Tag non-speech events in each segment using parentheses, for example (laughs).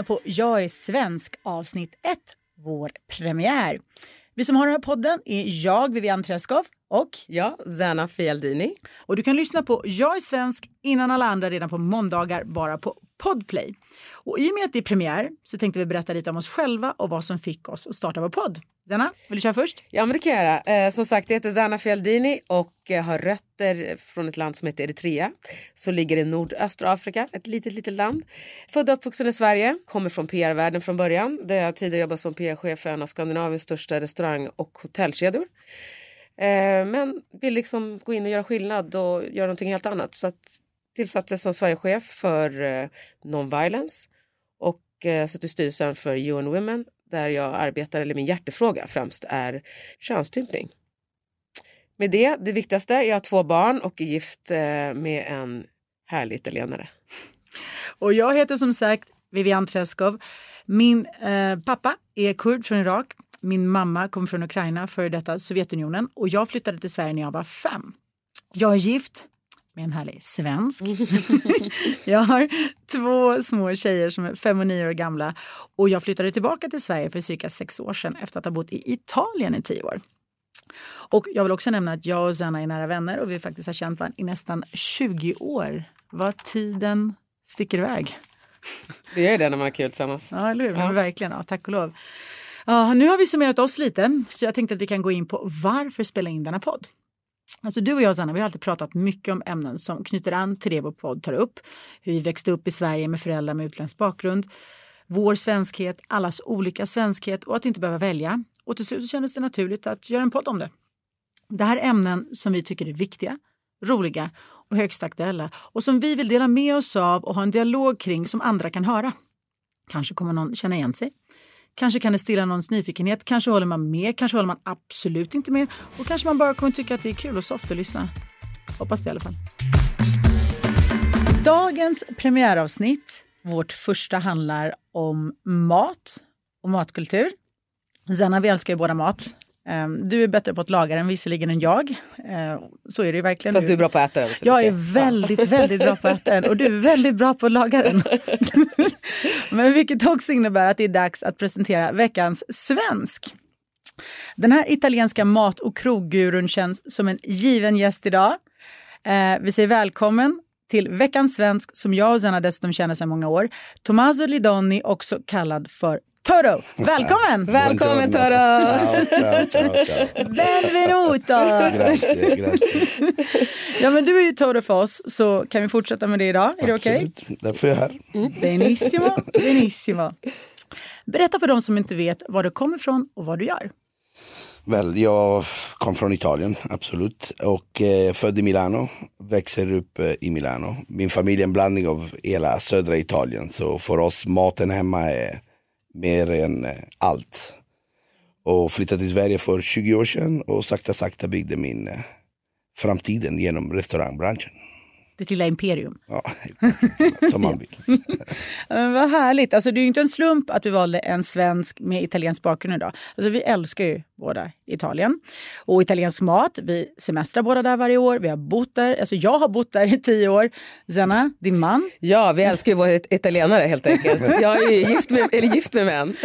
Lyssnar på Jag är svensk avsnitt 1, vår premiär. Vi som har den här podden är jag, Vivian Träskov och... Ja, Zana Fialdini. Och du kan lyssna på Jag är svensk innan alla andra redan på måndagar bara på Podplay. Och i och med att det är premiär så tänkte vi berätta lite om oss själva och vad som fick oss att starta vår podd. Zana, vill du köra först? Ja, men det kan jag göra. Eh, som sagt, jag heter Zana Fialdini och eh, har rötter från ett land som heter Eritrea. Så ligger i nordöstra Afrika, ett litet, litet land. Född och uppvuxen i Sverige, kommer från PR-världen från början. Där jag tidigare jobbat som PR-chef för en av Skandinaviens största restaurang och hotellkedjor. Eh, men vill liksom gå in och göra skillnad och göra någonting helt annat. Så att tillsattes som Sverigechef för eh, Non-Violence och eh, suttit i styrelsen för UN Women där jag arbetar, eller min hjärtefråga främst är könsstympning. Med det, det viktigaste, jag har två barn och är gift eh, med en härlig italienare. Och jag heter som sagt Vivian Treskov. Min eh, pappa är kurd från Irak. Min mamma kom från Ukraina, före detta Sovjetunionen. Och jag flyttade till Sverige när jag var fem. Jag är gift med en härlig svensk. (laughs) jag har två små tjejer som är fem och nio år gamla. Och jag flyttade tillbaka till Sverige för cirka sex år sedan efter att ha bott i Italien i tio år. Och jag vill också nämna att jag och Zanna är nära vänner och vi faktiskt har känt varandra i nästan 20 år. Vad tiden sticker iväg. Det gör det när man har kul tillsammans. Ja, eller hur? Men verkligen. Ja, tack och lov. Ja, nu har vi summerat oss lite, så jag tänkte att vi kan gå in på varför spela in denna podd. Alltså du och jag, Sanna, vi har alltid pratat mycket om ämnen som knyter an till det vår podd tar upp. Hur vi växte upp i Sverige med föräldrar med utländsk bakgrund, vår svenskhet, allas olika svenskhet och att inte behöva välja. Och till slut kändes det naturligt att göra en podd om det. Det här är ämnen som vi tycker är viktiga, roliga och högst aktuella och som vi vill dela med oss av och ha en dialog kring som andra kan höra. Kanske kommer någon känna igen sig. Kanske kan det stilla någons nyfikenhet, kanske håller man med, kanske håller man absolut inte med och kanske man bara kommer tycka att det är kul och soft att lyssna. Hoppas det i alla fall. Dagens premiäravsnitt, vårt första, handlar om mat och matkultur. Zenna, vi älskar ju båda mat. Ehm, Du är bättre på att laga den visserligen än jag. Ehm, Så är det ju verkligen. Fast du är bra på att äta den. Jag är väldigt, väldigt bra på att äta den och du är väldigt bra på att laga den. (laughs) Men vilket också innebär att det är dags att presentera veckans svensk. Den här italienska mat och kroggurun känns som en given gäst idag. Eh, vi säger välkommen till veckans svensk som jag och Zena dessutom känner sedan många år. Tommaso Lidoni, också kallad för Toro. Välkommen! (laughs) Välkommen Toro! Ciao, ciao, ciao, ciao. Benvenuto! Grazie, grazie. Ja men du är ju Toro för oss så kan vi fortsätta med det idag? Är det okej? Absolut. Därför är jag här. Benissimo, benissimo. Berätta för de som inte vet var du kommer ifrån och vad du gör. Väl, jag kom från Italien, absolut. Och eh, född i Milano, växer upp eh, i Milano. Min familj är en blandning av hela södra Italien. Så för oss, maten hemma är mer än eh, allt. Och flyttade till Sverige för 20 år sedan och sakta sakta byggde min eh, framtiden genom restaurangbranschen. Ditt lilla imperium. Ja, (laughs) som man vill. (laughs) Men vad härligt. Alltså, det är ju inte en slump att du valde en svensk med italiensk bakgrund idag. Alltså, vi älskar ju båda Italien. Och italiensk mat. Vi semestrar båda där varje år. Vi har bott där. Alltså, jag har bott där i tio år. Zena, din man. Ja, vi älskar ju våra it- italienare helt enkelt. (laughs) Jag är ju gift med, eller gift med män.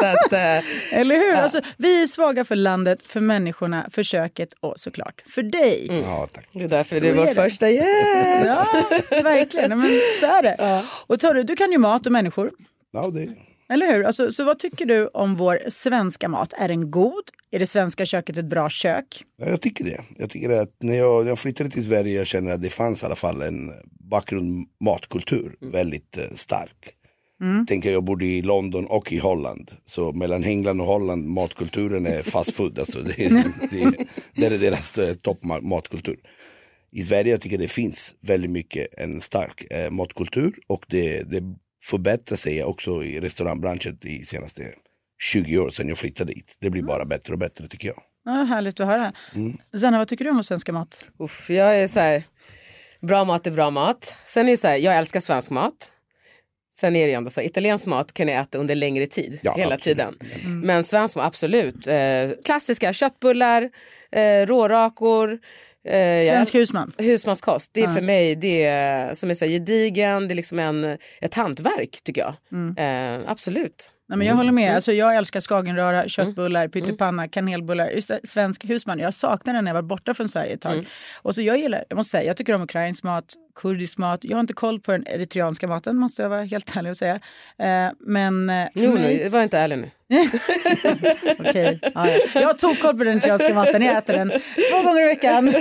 Så att, eh, Eller hur? Alltså, vi är svaga för landet, för människorna, för köket och såklart för dig. Ja, tack. det är därför Så du är vår första gäst. Ja, verkligen. Men så är det. Och Torre, du kan ju mat och människor. Ja, det, Eller hur? Alltså, så vad tycker du om vår svenska mat? Är den god? Är det svenska köket ett bra kök? Ja, jag tycker det. Jag tycker att när jag, när jag flyttade till Sverige jag känner att det fanns i alla fall en bakgrund matkultur väldigt eh, stark. Tänker jag bodde i London och i Holland. Så mellan England och Holland matkulturen är fast food. Alltså det, det, Det är deras eh, toppmatkultur. I Sverige jag tycker det finns väldigt mycket en stark eh, matkultur och det, det förbättrar sig också i restaurangbranschen de senaste 20 år sedan jag flyttade dit. Det blir bara bättre och bättre tycker jag. Ja, härligt att höra. Mm. Zanna, vad tycker du om svenska mat? Uff, jag är så här, bra mat är bra mat. Sen är det så här, jag älskar svensk mat. Sen är det ju ändå så, italiensk mat kan jag äta under längre tid, Ja, hela absolut. tiden. Men svensk mat, absolut. Eh, klassiska köttbullar, eh, rårakor. Eh, Svensk husman. Husmanskost, det är för mig det är, som är så här, gedigen, det är liksom en, ett hantverk tycker jag. Mm. Eh, absolut. Nej, men jag håller Mm. med. Alltså, jag älskar skagenröra, köttbullar, pyttipanna, kanelbullar. Svensk husman. Jag saknade den när jag var borta från Sverige ett tag. Mm. Och så jag gillar, jag måste säga, jag tycker om ukrainsk mat, kurdisk mat. Jag har inte koll på den eritreanska maten måste jag vara helt ärlig och säga. Eh, men eh, Jo, mig... nu, var inte ärlig nu. (laughs) Okej, ja, ja. Jag tog koll på den eritreanska maten, jag äter den två gånger i veckan.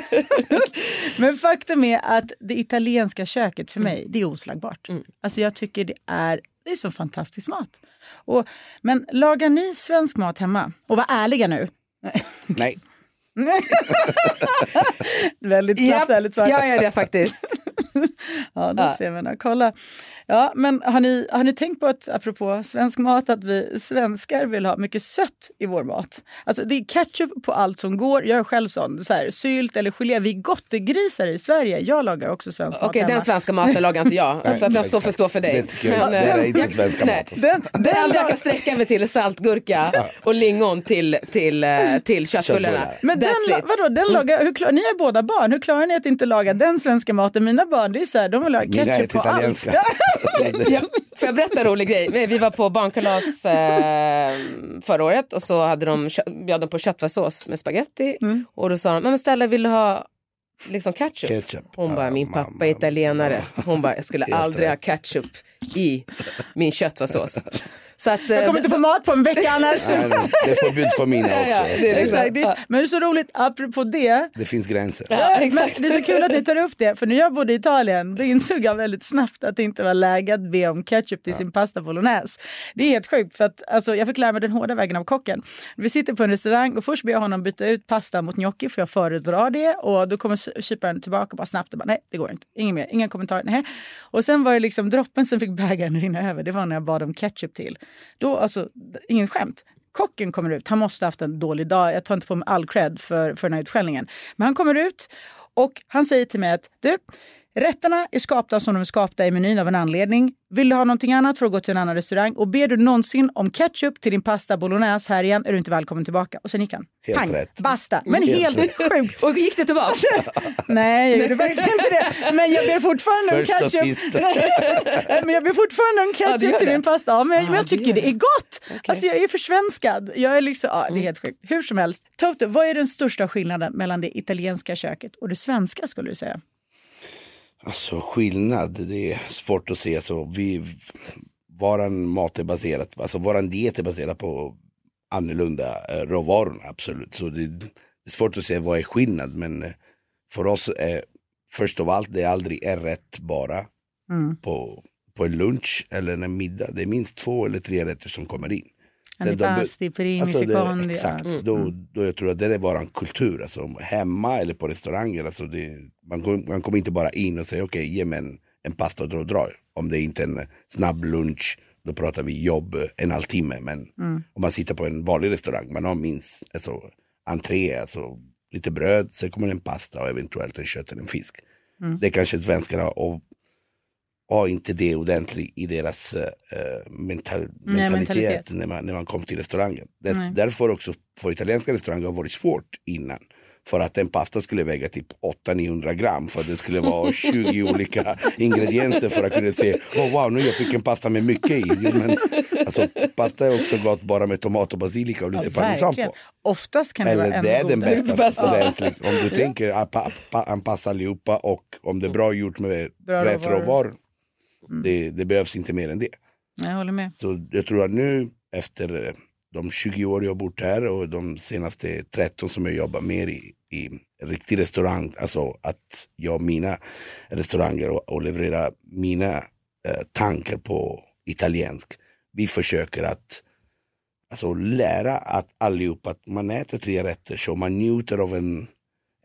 (laughs) Men faktum är att det italienska köket för mig, det är oslagbart. Alltså jag tycker det är, det är så fantastisk mat. Och, men lagar ni svensk mat hemma? Och var ärliga nu. (laughs) Nej, (laughs) Väldigt snabbt Japp, ärligt svar. jag gör det faktiskt. (laughs) Ja, då Ja. ser man. Kolla. Ja, men har ni, har ni tänkt på att, apropå svensk mat, att vi svenskar vill ha mycket sött i vår mat? Alltså det är ketchup på allt som går. Jag är själv sån. Så här, sylt eller gelé. Vi är gottegrisar i Sverige. Jag lagar också svensk mat Okej, hemma. den svenska maten lagar inte jag. så att jag står för stå för dig. Det jag- Men, det är inte jag- svenska nej. mat, alltså. Den, jag kan sträcka mig till är saltgurka och lingon till, till, eh, till köttbullarna. Köttbullar. men den, That's la- it. vadå, den lagar, hur klar, ni är båda barn, hur klarar ni att inte laga den svenska maten? Mina barn, det är så här, de vill ha ketchup på allt. det- (laughs) Ja, får jag berätta en rolig grej? Vi var på barnkalas eh, förra året och så hade de bjöd de på köttfärssås med spaghetti och då sa de, men Stella vill du ha liksom ketchup? Ketchup. Hon bara, min mamma. pappa är italienare. Hon bara, jag skulle aldrig ha ketchup i min köttfärssås. Så att, Jag kommer inte få mat på en vecka (laughs) annars. Nej, nej, det är förbud för mina Ja, ja, också. det är Exakt, det är- Men det är så roligt, apropå det, Det finns gränser. Ja, men det är så kul att ni tar upp det, för när jag bodde i Italien då insåg jag väldigt snabbt att det inte var läge att be om ketchup till sin pasta bolognese. Det är helt sjukt, för att alltså, jag fick lära mig den hårda vägen av kocken. Vi sitter på en restaurang och först ber jag honom byta ut pasta mot gnocchi för jag föredrar det och då kommer kyparen tillbaka och bara snabbt och bara nej, det går inte. Ingen mer, inga kommentarer. Nej. Och sen var det liksom droppen som fick bägaren rinna över, det var när jag bad om ketchup till. Då, alltså, ingen skämt. Kocken kommer ut, han måste ha haft en dålig dag. Jag tar inte på mig all cred för, för den här utskällningen. Men han kommer ut och han säger till mig att du, rätterna är skapta som de är skapta i menyn av en anledning. Vill du ha någonting annat för att gå till en annan restaurang och ber du någonsin om ketchup till din pasta bolognese här igen är du inte välkommen tillbaka. Och sen gick han. Helt Pang, rätt. basta. Men Helt helt, sjukt. Och gick det tillbaka? (laughs) Nej, jag gjorde faktiskt inte det. Men jag ber fortfarande om Först ketchup. sist. (laughs) Men jag ber fortfarande om Ja, du ketchup gör till min pasta. Ja, men jag, men jag du tycker det det. är gott. Alltså, jag är försvenskad. Jag är liksom, ja, det är helt sjukt. Hur som helst. Toto, vad är den största skillnaden mellan det italienska köket och det svenska skulle du säga? Alltså skillnad, det är svårt att se. Alltså, vi, våran mat är baserad, alltså våran diet är baserad på annorlunda eh, råvaror, absolut. Så det, det är svårt att säga vad är skillnad, men eh, för oss är först av allt, det är aldrig en rätt bara på, på en lunch eller en middag. Det är minst två eller tre rätter som kommer in. Antipasti, primi, Alltså secondi. exakt, ja. då, då jag tror att det är våran kultur. Alltså, hemma eller på restauranger. Alltså det, man, går, man kommer inte bara in och säger okej, ge mig en, en pasta och dra dra. Om det är inte är en snabb lunch, då pratar vi jobb en halvtimme. Men om man sitter på en vanlig restaurang, man har minst alltså, entré, alltså, lite bröd, sen kommer en pasta och eventuellt en kött eller en fisk. Det kanske svenskarna och har inte det ordentligt i deras eh, mental, mentalitet, mentalitet. När, man, när man kommer till restaurangen. Där, därför också för italienska restauranger har varit svårt innan. För att en pasta skulle väga typ 800-900 gram för att det skulle vara (laughs) 20 olika ingredienser för att kunna se, oh wow nu jag fick en pasta med mycket i. Men, alltså, pasta är också gott bara med tomat och basilika och lite Ja, parmesan på. Oftast kan det vara Eller ännu det är den bästa Bästa. Om du tänker anpassa allihopa och om det är bra gjort med Bra rätt råvaror. Råvaror. Det, det behövs inte mer än det. Jag håller med. Så jag tror att nu efter eh, de 20 år jag har bott här och de senaste 13 som jag jobbar mer i, i riktig restaurang, alltså att jag mina restauranger och, och levererar mina eh, tankar på italiensk. Vi försöker att alltså, lära att allihop att man äter tre rätter så man njuter av en,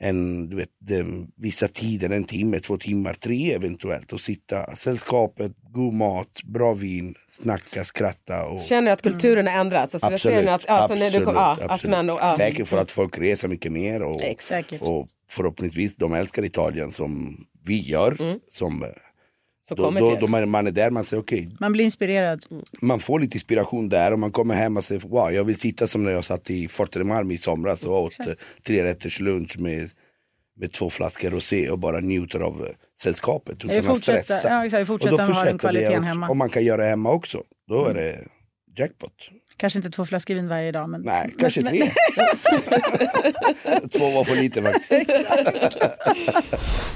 en du vet, den, vissa tider, en timme, två timmar, tre eventuellt och sitta, sällskapet, god mat, bra vin, snacka, skratta. Och, Känner du att kulturen har ändrats? Alltså, jag ser absolut, att, alltså, när du, att och. Säkert för att folk reser mycket mer och, Exakt. och förhoppningsvis de älskar Italien som vi gör. Som, eh, Så då, då, då man, man är där, man säger okej, Man blir inspirerad. man får lite inspiration där och man kommer hem och säger wow, jag vill sitta som när jag satt i Forte Marmi i somras och åt eh, tre rätters lunch med, med två flaskor rosé och bara njuter av eh, sällskapet utan att stressa. ja, exakt, och fortsätter ha den fortsätter det hemma. Och man kan göra det hemma också. Då är det jackpot. Kanske inte två flaskor vin varje dag. Men... Nej, kanske men, tre. (laughs) Två var för lite faktiskt. (laughs)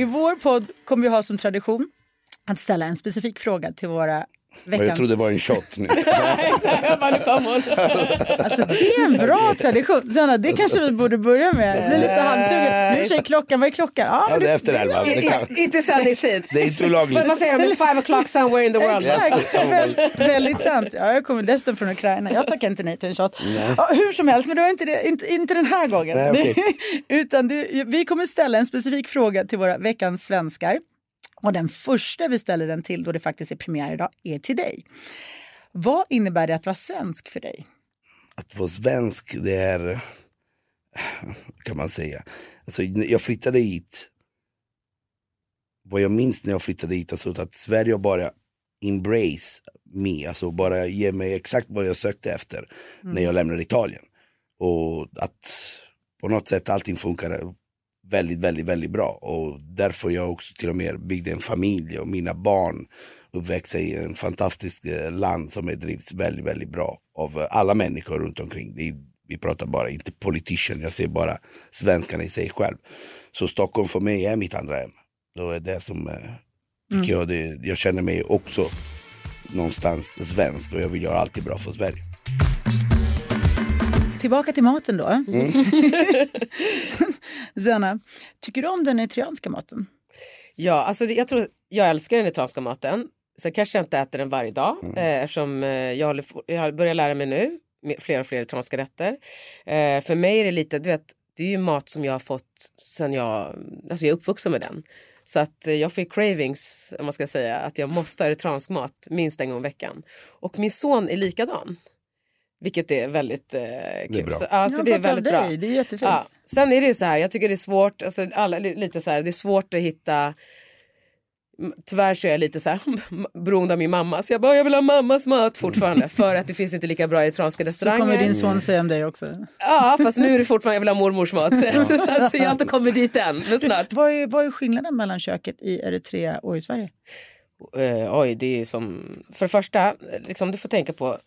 I vår podd kommer vi ha som tradition att ställa en specifik fråga till våra veckans... jag trodde det var en shot nu. (laughs) Alltså det är en bra tradition. Sanna, det kanske vi borde börja med. Det är lite halvsugen. Nu sig klockan, vad är klockan? Ja, Ja, det är efter elva. Inte sändningstid. Det är inte olagligt. Vad säger de? It's five o'clock somewhere in the world. Exakt, väldigt, väldigt sant. Ja, jag kommer dessutom från Ukraina. Jag tackar inte nej till en shot. Ja, hur som helst, men det var inte, det, inte, inte den här gången. Nej, okej. (laughs) Utan det, vi kommer ställa en specifik fråga till våra veckans svenskar. Och den första vi ställer den till, då det faktiskt är premiär idag, är till dig. Vad innebär det att vara svensk för dig? Att vara svensk, det är, kan man säga. Alltså, jag flyttade hit, vad jag minns när jag flyttade hit, alltså att Sverige bara embrace me, alltså bara ge mig exakt vad jag sökte efter när jag lämnade Italien. Och att på något sätt allting funkar väldigt, väldigt, väldigt bra. Och därför jag också till och med byggde en familj och mina barn uppväxte i en fantastisk eh, land som är drivs väldigt, väldigt bra av eh, alla människor runt omkring. Det är, vi pratar bara inte politician, jag ser bara svenskarna i sig själv. Så Stockholm för mig är mitt andra hem. Då är det som, eh, tycker jag, det, jag känner mig också någonstans svensk och jag vill göra allt bra för Sverige. Tillbaka till maten då. Mm. (laughs) Tycker du om den eritreanska maten? Ja, alltså jag tror jag älskar den eritreanska maten. Sen kanske jag inte äter den varje dag eh, eftersom eh, jag, håller, jag börjar lära mig nu med fler och fler eritreanska rätter. Eh, för mig är det lite, du vet, det är ju mat som jag har fått sen jag, alltså jag är uppvuxen med den. Så att eh, jag fick cravings, om man ska säga, att jag måste ha eritreansk mat minst en gång i veckan. Och min son är likadan. Vilket är väldigt eh, kul. bra. Så, ja, så Jag det är väldigt bra. Det är jättefint. Ja. Sen är det ju så här, jag tycker det är svårt, alltså alla, li- lite så här, det är svårt att hitta Tyvärr så är jag lite så här (laughs) beroende av min mamma så jag bara jag vill ha mammas mat fortfarande (laughs) för att det finns inte lika bra eritreanska Så restauranger. kommer din son säga om dig också. Ja fast nu är det fortfarande jag vill ha mormors mat (laughs) så att jag har inte kommit dit än men snart. Vad är, vad är skillnaden mellan köket i Eritrea och i Sverige? Eh, oj, det är som... För det första, liksom, du får tänka på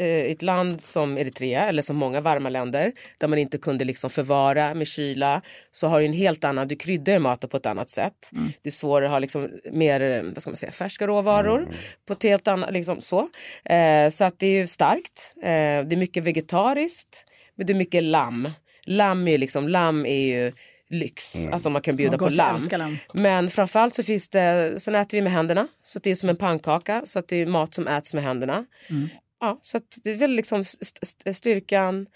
eh, ett land som Eritrea, eller som många varma länder, där man inte kunde liksom förvara med kyla, så har du en helt annan, du kryddar maten på ett annat sätt. Det är svårare att ha liksom mer, vad ska man säga, färska råvaror på ett helt annat, liksom så. Eh, så att det är ju starkt, eh, det är mycket vegetariskt, men det är mycket lamm. Lamm är liksom, lamm är ju lyx, alltså man kan bjuda på lamm. lamm. Men framförallt så finns det, sen äter vi med händerna. Så det är som en pannkaka, så att det är mat som äts med händerna. Mm. Ja, så det är väl liksom st- st- styrkan,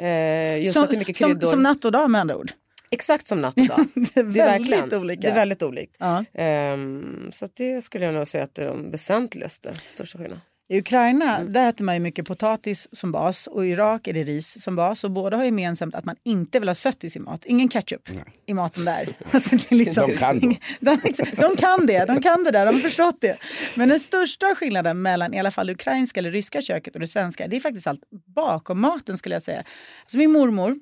eh, just Som, att det är mycket som, kryddor. som natt och dag med andra ord. Exakt som natt och dag. (laughs) Det är Det är väldigt olika. Det är väldigt olikt. Ja. Ehm, så det skulle jag nog säga att det är de väsentligaste, största skillnaderna. I Ukraina där äter man ju mycket potatis som bas och i Irak är det ris som bas och båda har gemensamt att man inte vill ha sött i sin mat. Ingen ketchup i maten där. (laughs) (laughs) Alltså, det är liksom- De kan de, de kan det, de kan det där, de har förstått det. Men den största skillnaden mellan i alla fall det ukrainska eller ryska köket och det svenska det är faktiskt allt bakom maten skulle jag säga. Alltså min mormor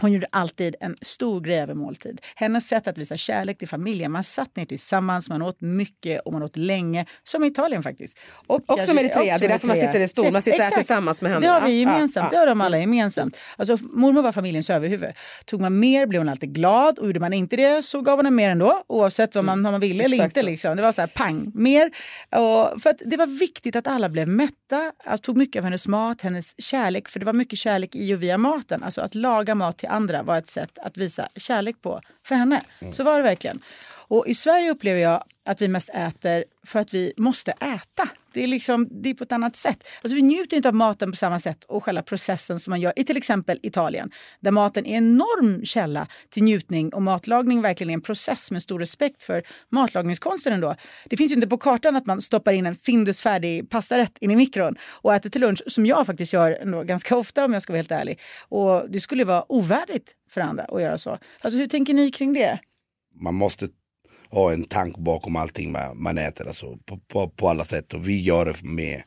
hon gjorde alltid en stor grej över måltid. Hennes sätt att visa kärlek till familjen. Man satt ner tillsammans, man åt mycket och man åt länge. Som i Italien faktiskt. Och som Eritrea, det är därför man sitter i stol. Man sitter Exakt. tillsammans med henne. Det har vi ja, gemensamt, ja. det har de alla gemensamt. Alltså, mormor var familjens överhuvud. Tog man mer blev hon alltid glad och gjorde man inte det så gav hon en mer ändå. Oavsett vad man, om man ville eller Mm. Exakt inte. Liksom. Det var så här pang, mer. Och för att det var viktigt att alla blev mätta. Jag tog mycket av hennes mat, hennes kärlek. För det var mycket kärlek i och via maten. Alltså att laga mat till andra var ett sätt att visa kärlek på för henne. Så var det verkligen. Och i Sverige upplever jag att vi mest äter för att vi måste äta. Det är, liksom, det är på ett annat sätt. Alltså vi njuter inte av maten på samma sätt och själva processen som man gör i till exempel Italien. Där maten är en enorm källa till njutning och matlagning verkligen är en process med stor respekt för matlagningskonsten ändå. Det finns ju inte på kartan att man stoppar in en Findus färdig pastarätt in i mikron och äter till lunch som jag faktiskt gör ändå ganska ofta om jag ska vara helt ärlig. Och det skulle vara ovärdigt för andra att göra så. Alltså hur tänker ni kring det? man måste ha en tanke bakom allting man, man äter alltså, på, på, på alla sätt och vi gör det med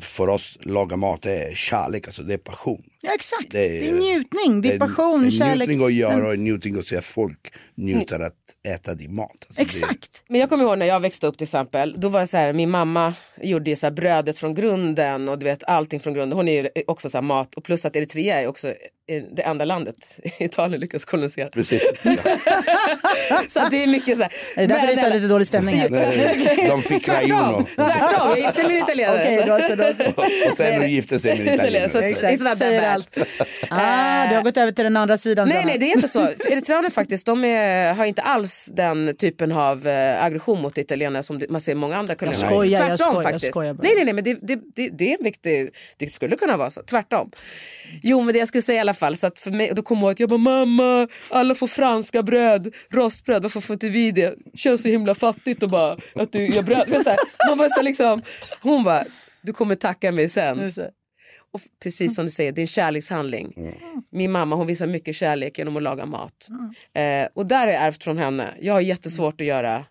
för oss laga mat är kärlek, alltså det är passion. Ja exakt, Det det är- är, njutning, det är passion, det är kärlek. njutning att göra och njutning att se folk njuter att äta din mat. Alltså Exakt. Men jag kommer ihåg när jag växte upp till exempel. Då var det så här, min mamma gjorde ju så här brödet från grunden och du vet allting från grunden. Hon är ju också så här mat och plus att Eritrea är också eh, det enda landet (laughs) Italien lyckas kolonisera. Precis. (laughs) Så att det är mycket så här. Är det därför det är så lite dålig stämning här? Nej, De fick rajuno. Tvärtom. Jag gifte mig med italienare. Okej, då så, då så. Och sen gifte sig med italienare. Så- Exakt, Allt. (laughs) Ah, du har gått över till den andra sidan. Nej, Sanna. nej, det är inte så. Eritreaner faktiskt, de är, har inte alls den typen av eh, aggression mot italienare som man ser i många andra kulturer. Jag skojar, jag Tvärtom skojar, jag faktiskt. skojar bara. nej, nej, nej, men det, det, det, det är en viktig, det skulle kunna vara så. Tvärtom. Jo, men det jag skulle säga i alla fall, så att för mig, då kommer jag att jag bara mamma, alla får franska bröd, rostbröd, varför får inte vi det? Känns så himla fattigt och bara att du gör bröd. Men så här, man var så liksom, hon bara, du kommer tacka mig sen. Och precis som du säger, det är en kärlekshandling. Min mamma hon visar mycket kärlek genom att laga mat. Eh, och där har jag ärvt från henne. Jag har jättesvårt att göra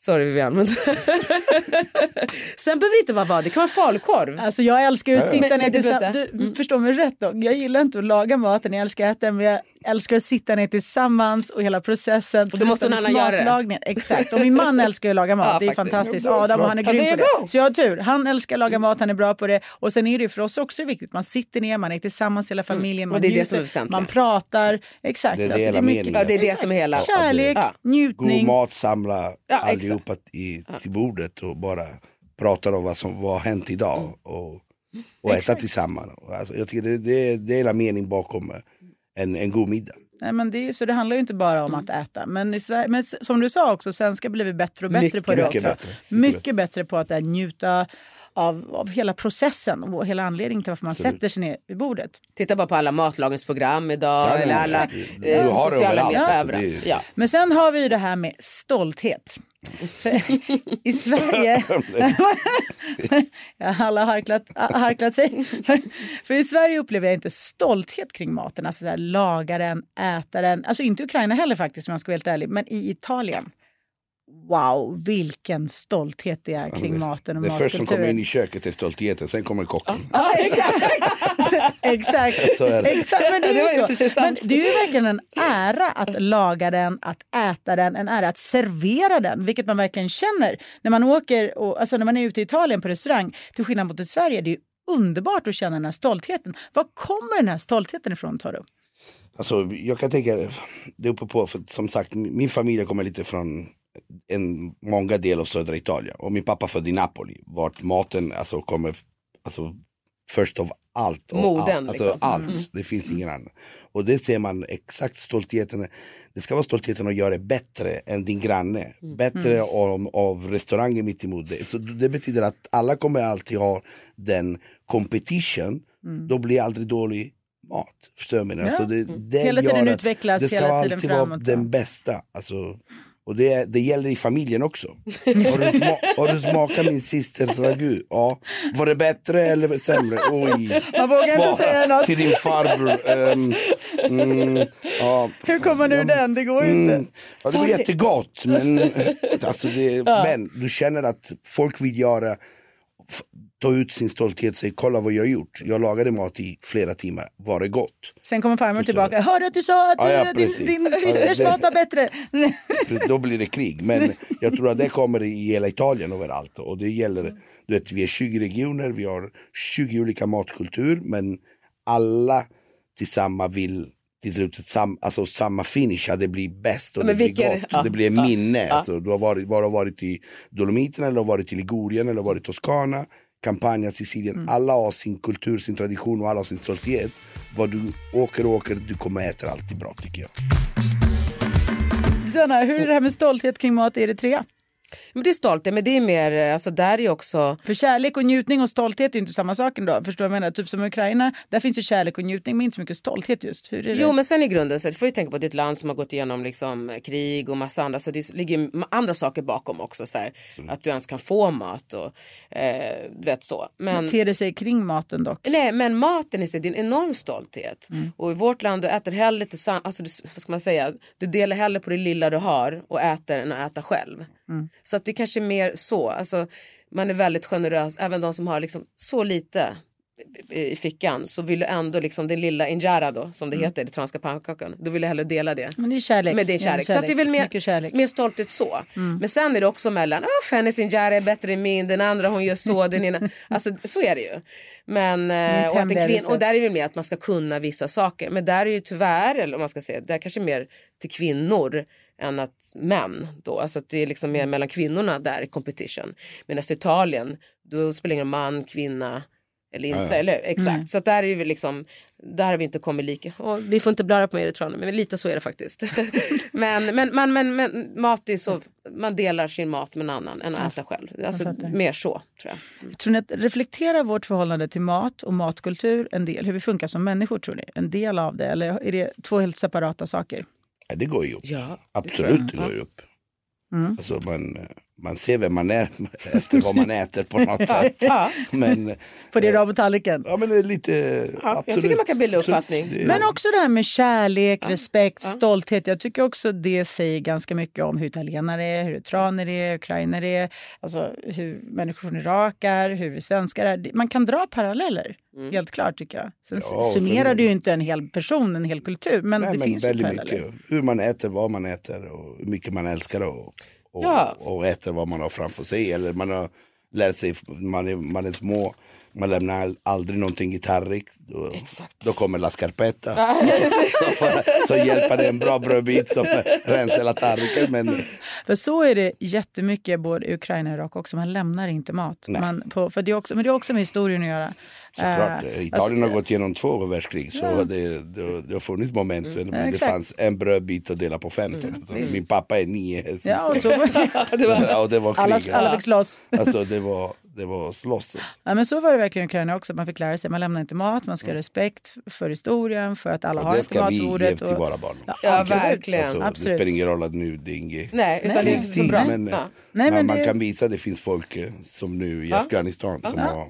Sorry Vivian. Men (laughs) Sen behöver det inte vara vad, det kan vara falukorv. Alltså jag älskar ju att sitta ner tillsammans. Du förstår mig rätt då. Jag gillar inte att laga maten, jag älskar att äta men jag älskar att sitta ner tillsammans och hela processen. Och då måste någon annan göra det. Exakt, och min man (laughs) älskar att laga mat, Ja, det är faktiskt. fantastiskt. Adam och han är grym på det. Så jag har tur, han älskar att laga mat, han är bra på det. Och sen är det ju för oss också viktigt, man sitter ner, man är tillsammans hela familjen, man Och det är det njuter, som är väsentligt. man pratar. Exakt. Det är det alltså, hela mycket- meningen. Ja, det är det som är hela... Kärlek, Ja. God njutning. mat, samla Ja, allihopa i, till bordet och bara prata om vad som vad har hänt idag Mm. och, och äta tillsammans. Alltså, jag tycker det, det, det är hela meningen bakom en, en god middag. Nej, men det, är- så det handlar ju inte bara om att äta. Men, i Sverige, men som du sa också, svenskar blir bättre och bättre Mycket på det Mycket också. bättre. Mycket bättre på att njuta av, av hela processen och hela anledningen till varför man sätter sig ner vid bordet. Titta bara på alla matlagningsprogram idag. Ja, eller alla eh, Du har det sociala överallt, medier. alltså, överallt. det är- Ja. Men sen har vi ju det här med stolthet. I Sverige... (laughs) (laughs) alla har harklat, har harklat sig. För i Sverige upplever jag inte stolthet kring maten. Alltså så här, laga den, äta den. Alltså inte Ukraina heller faktiskt om jag ska vara helt ärlig. Men i Italien. Wow, vilken stolthet det är kring maten och Det först som kommer in i köket är stoltheten, sen kommer kocken. Ja, (laughs) exakt. exakt. Så är det. exakt. Men det, är ju så. Men det är ju verkligen en ära att laga den, att äta den, en ära att servera den, vilket man verkligen känner när man åker och, alltså när man är ute i Italien på restaurang, till skillnad mot i Sverige. Det är underbart att känna den här stoltheten. Var kommer den här stoltheten ifrån, Taro? Alltså, jag kan tänka, det är uppe på, för som sagt min familj kommer lite från en många delar av södra Italien och min pappa född i Napoli vart maten alltså kommer alltså, först av allt. Och Moden, allt, alltså, liksom. allt. Det finns ingen annan. Och det ser man exakt stoltheten. Det ska vara stoltheten att göra det bättre än din granne. Bättre av, av restaurangen mitt emot dig. Så det betyder att alla kommer alltid ha den competition. Då blir aldrig dålig mat. Förstår du? jag menar? Alltså det, det Hela tiden utvecklas, Det ska hela vara tiden alltid framåt, vara ja. den bästa. Alltså, Och det, det gäller i familjen också. Har du, sma, har du smakat min systers ragu? Ja. Var det bättre eller sämre? Oj. (laughs) Man vågar inte Svara säga något. Till din farbror. Ehm, mm, ja. Hur kommer man ur den? Det går ju inte. Mm. Ja, det var jättegott men, (laughs) alltså det, men du känner att folk vill göra, ta ut sin stolthet och säga kolla vad jag har gjort. Jag lagade mat i flera timmar, var det gott? Sen kommer farmor tillbaka. Hörde att du sa att Ja, ja, eh, din, din Ja, systers mat var bättre? Då blir det krig. Men jag tror att det kommer i hela Italien överallt. Och det gäller, du vet vi är 20 regioner, vi har 20 olika matkultur men alla tillsammans vill till slut ett sam, alltså samma finish, att det blir bäst och Men det blir vilken- gott. ja, det blir ja, minne. ja. Alltså, du har varit, bara varit i Dolomiterna eller varit i Ligurien eller varit i Toscana, Campania, Sicilien. Alla har sin kultur, sin tradition och alla har sin stolthet. Vad du åker och åker, du kommer äta alltid bra tycker jag. Sanna, hur är det här med stolthet kring mat i Eritrea? Men det är stolthet, men det är mer, eh, alltså där är också... För kärlek och njutning och stolthet är ju inte samma sak ändå. Förstår du vad jag menar? Typ som i Ukraina, där finns ju kärlek och njutning men inte så mycket stolthet just. Hur är det? Jo men sen i grunden så får du tänka på att det är ett land som har gått igenom liksom, krig och massa andra så det ligger andra saker bakom också. Så här, att du ens kan få mat och eh, du vet så. Men, det sig kring maten dock. nej, men maten i sig det är en enorm stolthet. Och i vårt land du äter hellre tillsammans, alltså, du, vad ska man säga, du delar hellre på det lilla du har och äter än att äta själv. Så att det kanske är mer så, alltså, man är väldigt generös, även de som har liksom så lite i fickan så vill du ändå liksom den lilla injera då som det heter, den franska pannkakan. Då vill jag hellre dela det. Men det är kärlek. Med din Ja, kärlek. Så att det är väl mer, kärlek. mer stolthet så. Men sen är det också mellan, oh, Fennys injera är bättre än min, den andra hon gör så, (laughs) den ena. Alltså så är det ju. Men, eh, och, att en hemliga kvin- recept. och där är det mer att man ska kunna vissa saker. Men där är ju tyvärr, eller om man ska säga, där kanske mer till kvinnor än att män då. Alltså att det är liksom mer mellan kvinnorna där i competition. Medan i Italien, då spelar det ingen man, kvinna eller inte. Eller, hur? exakt. Så att där är vi liksom, där har vi inte kommit lika. Och vi får inte blära på mig Eritreaner, men lite så är det faktiskt. (laughs) men, men, men, men, men mat är så, man delar sin mat med en annan än att äta själv. Alltså, mer så tror jag. Tror ni att reflekterar vårt förhållande till mat och matkultur en del? Hur vi funkar som människor tror ni? En del av det? Eller är det två helt separata saker? Ja, det går ju upp. Ja, Absolut, det går ju upp. Mm. Alltså man, man ser vem man är (laughs) efter vad man äter på något sätt. Ja. Men, På det på tallriken? ja, men det är lite, jag absolut. tycker man kan bilda absolut. uppfattning. Är- Men också det här med kärlek, respekt, stolthet. Jag tycker också det säger ganska mycket om hur italienare är, hur eritreaner är, ukrainare är, alltså hur människor från Irak är, hur vi svenskar är. Man kan dra paralleller, helt klart tycker jag. Sen Ja, summerar sen- det ju inte en hel person, en hel kultur, men Nej, det men finns väldigt paralleller. mycket. Hur man äter, vad man äter och hur mycket man älskar och, och, Ja. och äter vad man har framför sig. Eller man har lärt sig, man är, man är små, man lämnar aldrig någonting i tallrik. Då, då kommer la scarpetta. (laughs) så, får, så hjälper det en bra brödbit som rensar hela tallriken. Men För så är det jättemycket både i Ukraina och Irak också. Man lämnar inte mat. Nej. Man, på, för det är också, men det har också med historien att göra. såklart, Eh, Italien alltså, har gått igenom två världskrig. Så det, det, det har funnits moment Mm. men det fanns en brödbit att dela på 15. Så min pappa är nio. Ja, och så (laughs) (laughs) var det. Ja, och det var Alla, krig. alla fick slåss. Alltså det var, det var slåss. Ja, men så var det verkligen i Ukraina också. Man fick lära sig man lämnar inte mat, man ska ha respekt för historien, för att alla Och har det ett ska vi ge matbordet. till våra barn. Ja, Ja, verkligen. Alltså, det Absolut. spelar ingen roll att nu det är inget Nej, utan det är bra. men, Ja. Nej, man, men man det- kan visa att det finns folk eh, som nu i Afghanistan som har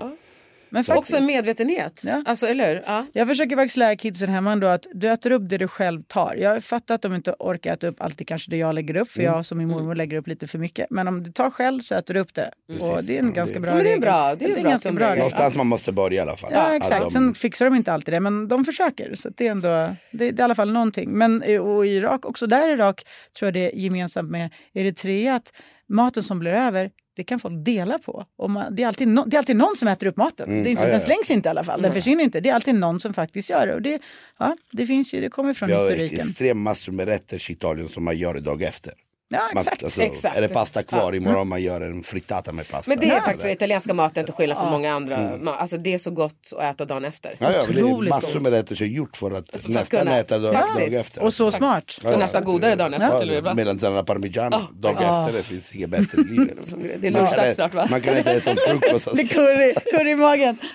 Men faktiskt, Också en medvetenhet. Ja. Alltså, eller? Ja. jag försöker faktiskt lära kidsen hemma ändå att du äter upp det du själv tar. Jag fattar att de inte orkar äta upp alltid kanske det jag lägger upp, för Mm. jag som min mormor lägger upp lite för mycket. Men om du tar själv så äter du upp det. Och det är en Ja, ganska det- bra Ja, men det är bra. Det är en bra ganska bra regel. Någonstans man måste börja i alla fall. Ja, Att exakt. de- Sen fixar de inte alltid det, men de försöker. Så det, är ändå, det, det är i alla fall någonting. Men eh, och i Irak, också där i Irak tror jag det är gemensamt med Eritrea att maten som blir över det kan folk dela på. Och man, det, är alltid no, det är alltid någon som äter upp maten. Mm, det är inte, ja, Den slängs inte i alla fall. Den försvinner inte. Det är alltid någon som faktiskt gör det. Och det, ja, det, finns ju, det kommer från Vi har historiken. extremt massor med rätter i Italien som man gör dag efter. Ja, Man, exakt. alltså, exakt. Är det pasta kvar imorgon man gör en frittata med pasta. Men det är Ja, faktiskt italienska maten till skillnad från många andra. ma- Alltså, det är så gott att äta dagen efter. Ja, ja, det är massor med rätter som är gjort för att att nästan kunna- äta dag, Faktiskt. dag efter. Och så smart. Ja, ja. nästan godare dagen efter till och med, va? Melanzana parmigiano, dag efter, det finns inget bättre i livet. (laughs) Det är lunchdags snart va? Man kan äta det som frukost. (laughs) Det är curry, curry i magen. (laughs)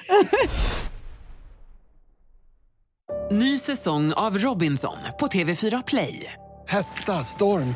Ny säsong av Robinson på TV4 Play. Hetta, storm,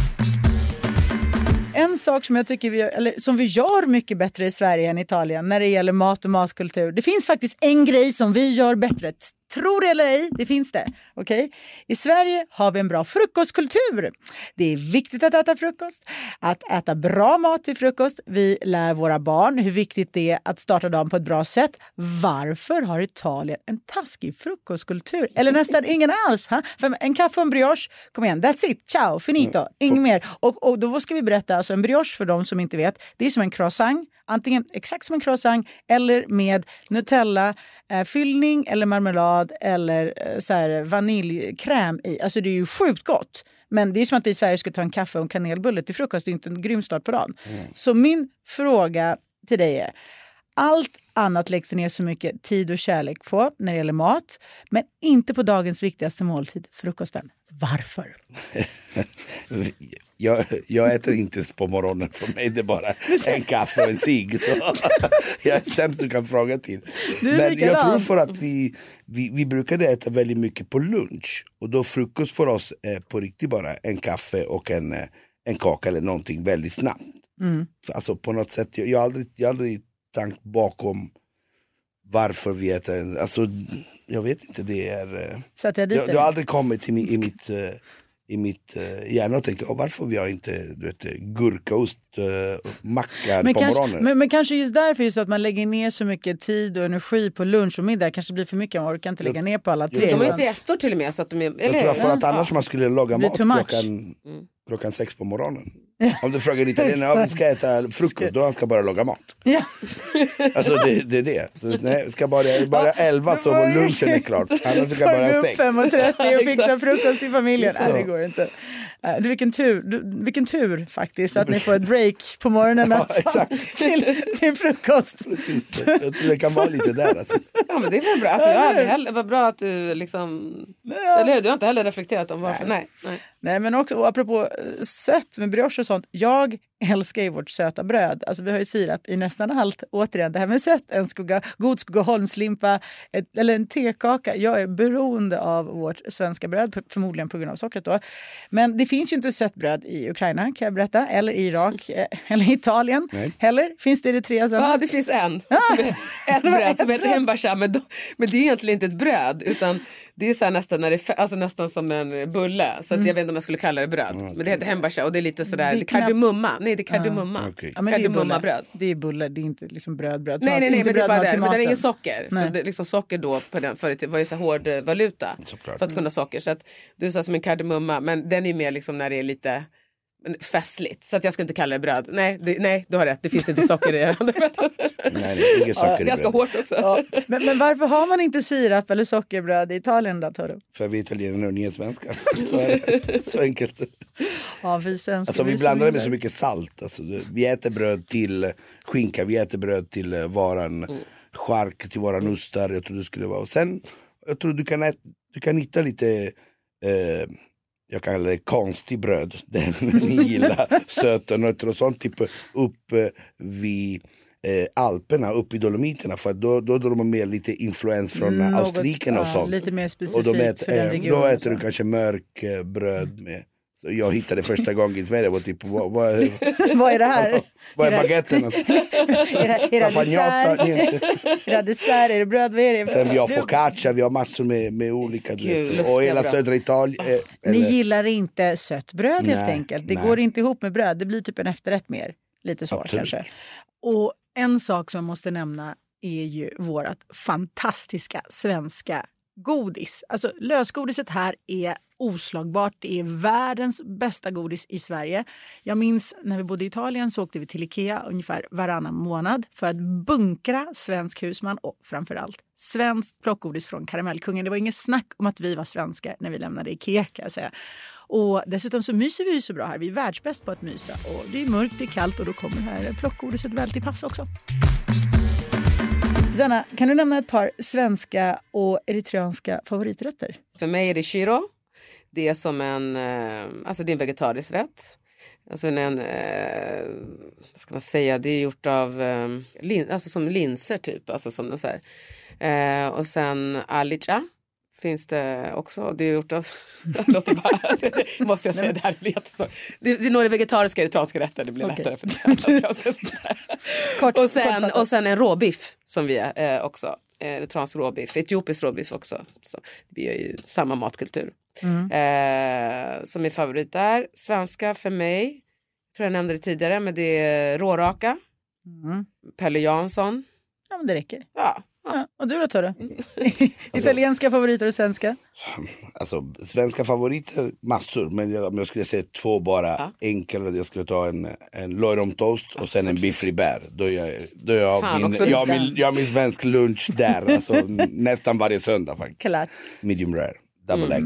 En sak som jag tycker vi, eller som vi gör mycket bättre i Sverige än Italien när det gäller mat och matkultur. Det finns faktiskt en grej som vi gör bättre. Tror det eller ej, det finns det. Okay? I Sverige har vi en bra frukostkultur. Det är viktigt att äta frukost, att äta bra mat till frukost. Vi lär våra barn hur viktigt det är att starta dagen på ett bra sätt. Varför har Italien en taskig frukostkultur? Eller nästan ingen alls. Ha? För en kaffe och en brioche, kom igen, that's it, ciao, finito, inget mer. Och, och då ska vi berätta, alltså en brioche för de som inte vet, det är som en croissant antingen exakt som en croissant eller med Nutella, eh, fyllning eller marmelad eller eh, så här, vaniljkräm i. Alltså det är ju sjukt gott. Men det är som att vi i Sverige skulle ta en kaffe och en kanelbulle till frukost. Det är inte en grym start på dagen. Så min fråga till dig är, allt annat läggs det ner så mycket tid och kärlek på när det gäller mat, men inte på dagens viktigaste måltid, frukosten. Varför? (laughs) jag, jag äter inte på morgonen, för mig det är bara en kaffe och en cigg. (laughs) Jag är sämst du kan fråga till. Men jag tror för att vi, vi, vi brukade äta väldigt mycket på lunch. Och då frukost för oss är på riktigt bara en kaffe och en, eh, en kaka eller någonting väldigt snabbt. Mm. Alltså på något sätt, jag, jag har aldrig, jag aldrig tänkt bakom varför vi äter, en- alltså jag vet inte, det är... eh, jag jag, har aldrig kommit till mi, i mitt, eh, i mitt eh, hjärna och tänkt, "Åh, varför vi har inte du vet, gurkaost, uh, macka Men på kanske, morgonen. men, men kanske just därför just att man lägger ner så mycket tid och energi på lunch och middag kanske blir för mycket. Man orkar inte lägga ner på alla tre. De har ju siestor till och med. Så att de är, eller jag tror för att annars man skulle laga mat klockan, klockan sex på morgonen. Om du frågar en italienare, ja, ska äta frukost, då han ska bara laga mat. Ja. Alltså det, det är det. Så, nej, ska bara, bara elva så lunchen är klart, annars ska bara upp sex. 5.30 och (laughs) fixa frukost till familjen. Så. Nej, det går inte. Eh, Du, vilken, tur, du, vilken tur faktiskt att ni får ett break på morgonen Ja, exakt. till, till frukost. Precis, jag tror det kan vara lite där alltså. Ja men det är väl bra. Alltså, jag heller, vad bra att du liksom... Eller hur? Du har inte heller reflekterat om varför. Nej. nej. Nej, men också apropå eh, sött med brioche och sånt. Jag älskar ju vårt söta bröd. Alltså vi har ju sirap i nästan allt. Återigen, det här med sött, en skugga, god Skogaholmslimpa ett, eller en tekaka. Jag är beroende av vårt svenska bröd, förmodligen på grund av sockret då. Men det finns ju inte sött bröd i Ukraina kan jag berätta, eller i Irak, (laughs) eh, eller Italien Nej. heller. Finns det i Eritrea? Ja, det finns en. Är ett (laughs) bröd som heter hembasha. Men, men det är egentligen inte ett bröd. Utan det är så här nästan, när det, alltså nästan som en bulle. Så att jag vet inte om jag skulle kalla det bröd. Men det heter hembasha och det är lite sådär Det är det är kardemumma. Nej, det är kardemumma. Ja, det är bulle. Kardemummabröd. Det är bulle, det är inte liksom bröd, bröd. Nej, nej, nej, men det är bara det. Men det är ingen socker. Nej. För det, liksom socker då på den tiden var ju så hård eh, valuta. Såklart. För att kunna socker. Så att det är så här som en kardemumma. Men den är mer liksom när det är lite festligt. Så att jag ska inte kalla det bröd. Nej, det, nej du har rätt. Det finns inte socker i det. (laughs) Nej, nej, inget socker i Ganska bröd. hårt också. Ja. Men, men varför har man inte sirap eller sockerbröd i Italien då, Toro? För vi italienare och ni är svenskar. (laughs) Så är det. Så enkelt. Ja, vi svenskar. Alltså vi blandar det med så mycket salt. Alltså, vi äter bröd till skinka, vi äter bröd till eh, varan Mm. chark, till våran ostar. Jag tror det skulle vara. Och sen, jag tror du kan, ät, du kan hitta lite, eh, jag kallar det konstig bröd. (laughs) Den ni gillar, söta nötter och sånt. Typ upp eh, vid eh, Alperna, upp i Dolomiterna. För då, då drar de med lite influens från Något- austrikerna och ja, sånt. Lite mer Och specifikt de för äter, den eh, regionen. då och äter du kanske mörk eh, med så jag hittade första gången i Sverige var typ, vad, vad, (laughs) Vad är det här? (laughs) vad är det- baguetten? Alltså? Era, Papagnata, dessert, niente. (laughs) era dessert, är det bröd? Vad är det? Sen vi har focaccia, vi har massor med, med olika, Kul, och hela södra Italien. eh, Ni gillar inte sött bröd helt Nej, enkelt. Det nej. går inte ihop med bröd. Det blir typ en efterrätt mer. Lite så Absolut. kanske. Och en sak som jag måste nämna är ju vårt fantastiska svenska godis. Alltså lösgodiset här är oslagbart. Det är världens bästa godis i Sverige. Jag minns när vi bodde i Italien så åkte vi till Ikea ungefär varannan månad för att bunkra svensk husman och framförallt svenskt plockgodis från Karamellkungen. Det var inget snack om att vi var svenskar när vi lämnade Ikea kan jag säga. Och dessutom så myser vi ju så bra här. Vi är världsbäst på att mysa. Och det är mörkt, det är kallt och då kommer det här plockgodiset väl till pass också. Zanna, kan du nämna ett par svenska och eritreanska favoriträtter? För mig är det shiro. Det är som en, eh, alltså det är en vegetarisk rätt. Alltså en, eh, vad ska man säga, det är gjort av, eh, lin, alltså som linser typ, alltså som så här. Eh, och sen alicha finns det också. Det är gjort av, (laughs) låter bara, alltså, måste jag säga, det här blir jättesvårt. Det, det är några vegetariska eritreanska rätter, det blir Okej. lättare för det. (laughs) och, sen, och sen en råbiff som vi är eh, också. Eh, Eritreansk råbiff, etiopisk råbiff också. Så vi är ju samma matkultur. Mm. Eh, som är favorit där. Svenska för mig, tror jag nämnde det tidigare, men det är råraka. Mm. Pelle Jansson. Ja, men det räcker. Ja. Ja, och du då Torre? (laughs) Italienska favoriter och svenska? Alltså, svenska favoriter, massor. Men jag, om jag skulle säga två bara, enkelt. Jag skulle ta en, en löjrom toast och sen en biff ribär. Då är jag, då jag, Fan, min, jag, min, jag har min svensk lunch där. Alltså, (laughs) nästan varje söndag faktiskt. Klart. Medium rare, double egg.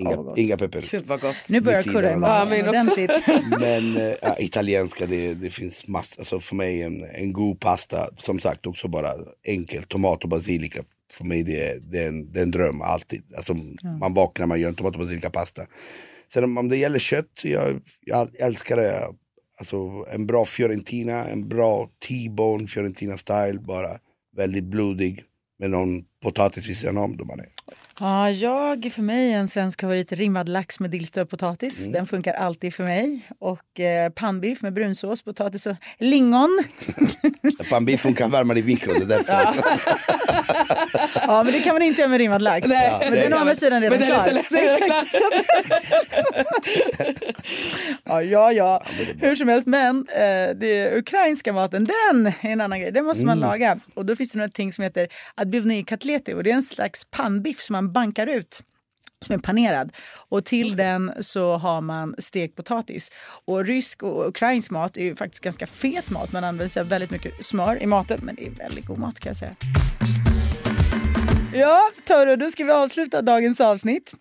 Inga, gott. inga pepper. Gud vad gott. Nu börjar kurra i magen Ja, ordentligt. (laughs) Men ja, italienska, det, det finns massor. Alltså för mig en, en god pasta, som sagt också bara enkel, tomat och basilika. För mig det är, det är, en, det är en dröm alltid. Alltså, Man vaknar, man gör en tomat och basilika pasta. Sen om, om det gäller kött, jag, jag älskar det. Alltså en bra fiorentina, en bra T-bone fiorentina style bara. Väldigt blodig. Med någon potatis vid sidan om. Då man är. Ja, jag för mig en svensk favorit rimmad lax med dillströdd potatis. Den funkar alltid för mig. Och eh, pannbiff med brunsås, potatis och lingon. (laughs) Pannbiff funkar varmare i mikro, det är därför. Ja, men det kan man inte göra med rimmad lax. Nej, men det den är å kan andra sidan redan Men den är klar. så lätt- den är klar. (laughs) ja, ja, ja. Hur som helst, men eh, det ukrainska maten, den är en annan grej. Den måste man laga. Och då finns det något ting som heter adbivny katleti och det är en slags pannbiff som man bankar ut som är panerad. Och till den så har man stekt potatis. Och rysk och ukrainsk mat är ju faktiskt ganska fet mat. Man använder sig av väldigt mycket smör i maten, men det är väldigt god mat kan jag säga. Ja, Toro, då ska vi avsluta dagens avsnitt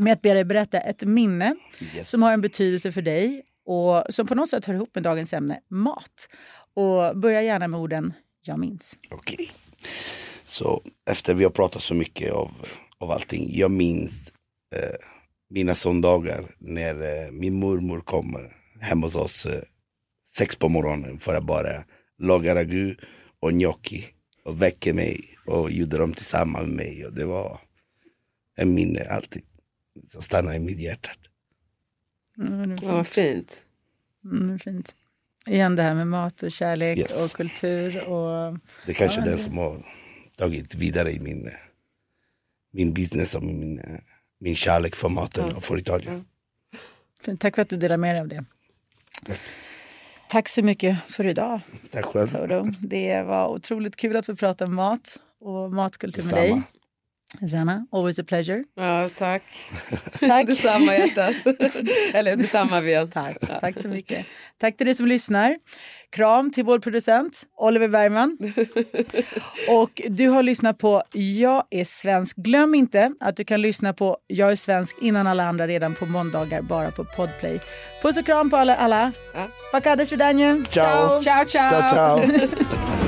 med att be dig berätta ett minne Yes. som har en betydelse för dig och som på något sätt hör ihop med dagens ämne, mat. Och börja gärna med orden jag minns. Okej. Så efter vi har pratat så mycket av, av allting. Jag minns eh, mina söndagar när eh, min mormor kom eh, hem hos oss eh, sex på morgonen för att bara laga ragu och gnocchi och väcka mig och gjorde dem tillsammans med mig. Och det var en minne alltid som stannar i mitt hjärta. Mm, vad fint. fint. Mm, fint. Igen det här med mat och kärlek Yes. och kultur. Och... Det är kanske Ja, det- som har tagit vidare i min, eh, min business och min, eh, min kärlek för maten och för Italien. Fint. Tack för att du delar med dig av det. Tack så mycket för idag, Tack själv. Toro. Det var otroligt kul att få prata om mat och matkultur med Detsamma. dig. Zanna, always a pleasure. Ja, tack. (laughs) tack. detsamma, hjärtat. (laughs) Eller detsamma, Ben. Tack. Ja. tack så mycket. Tack till dig som lyssnar. Kram till vår producent Oliver Bergman. (laughs) Och du har lyssnat på Jag är svensk. Glöm inte att du kan lyssna på Jag är svensk innan alla andra redan på måndagar bara på Podplay. Puss och kram på alla. alla. Ja. Ciao. Ciao, ciao. ciao, ciao.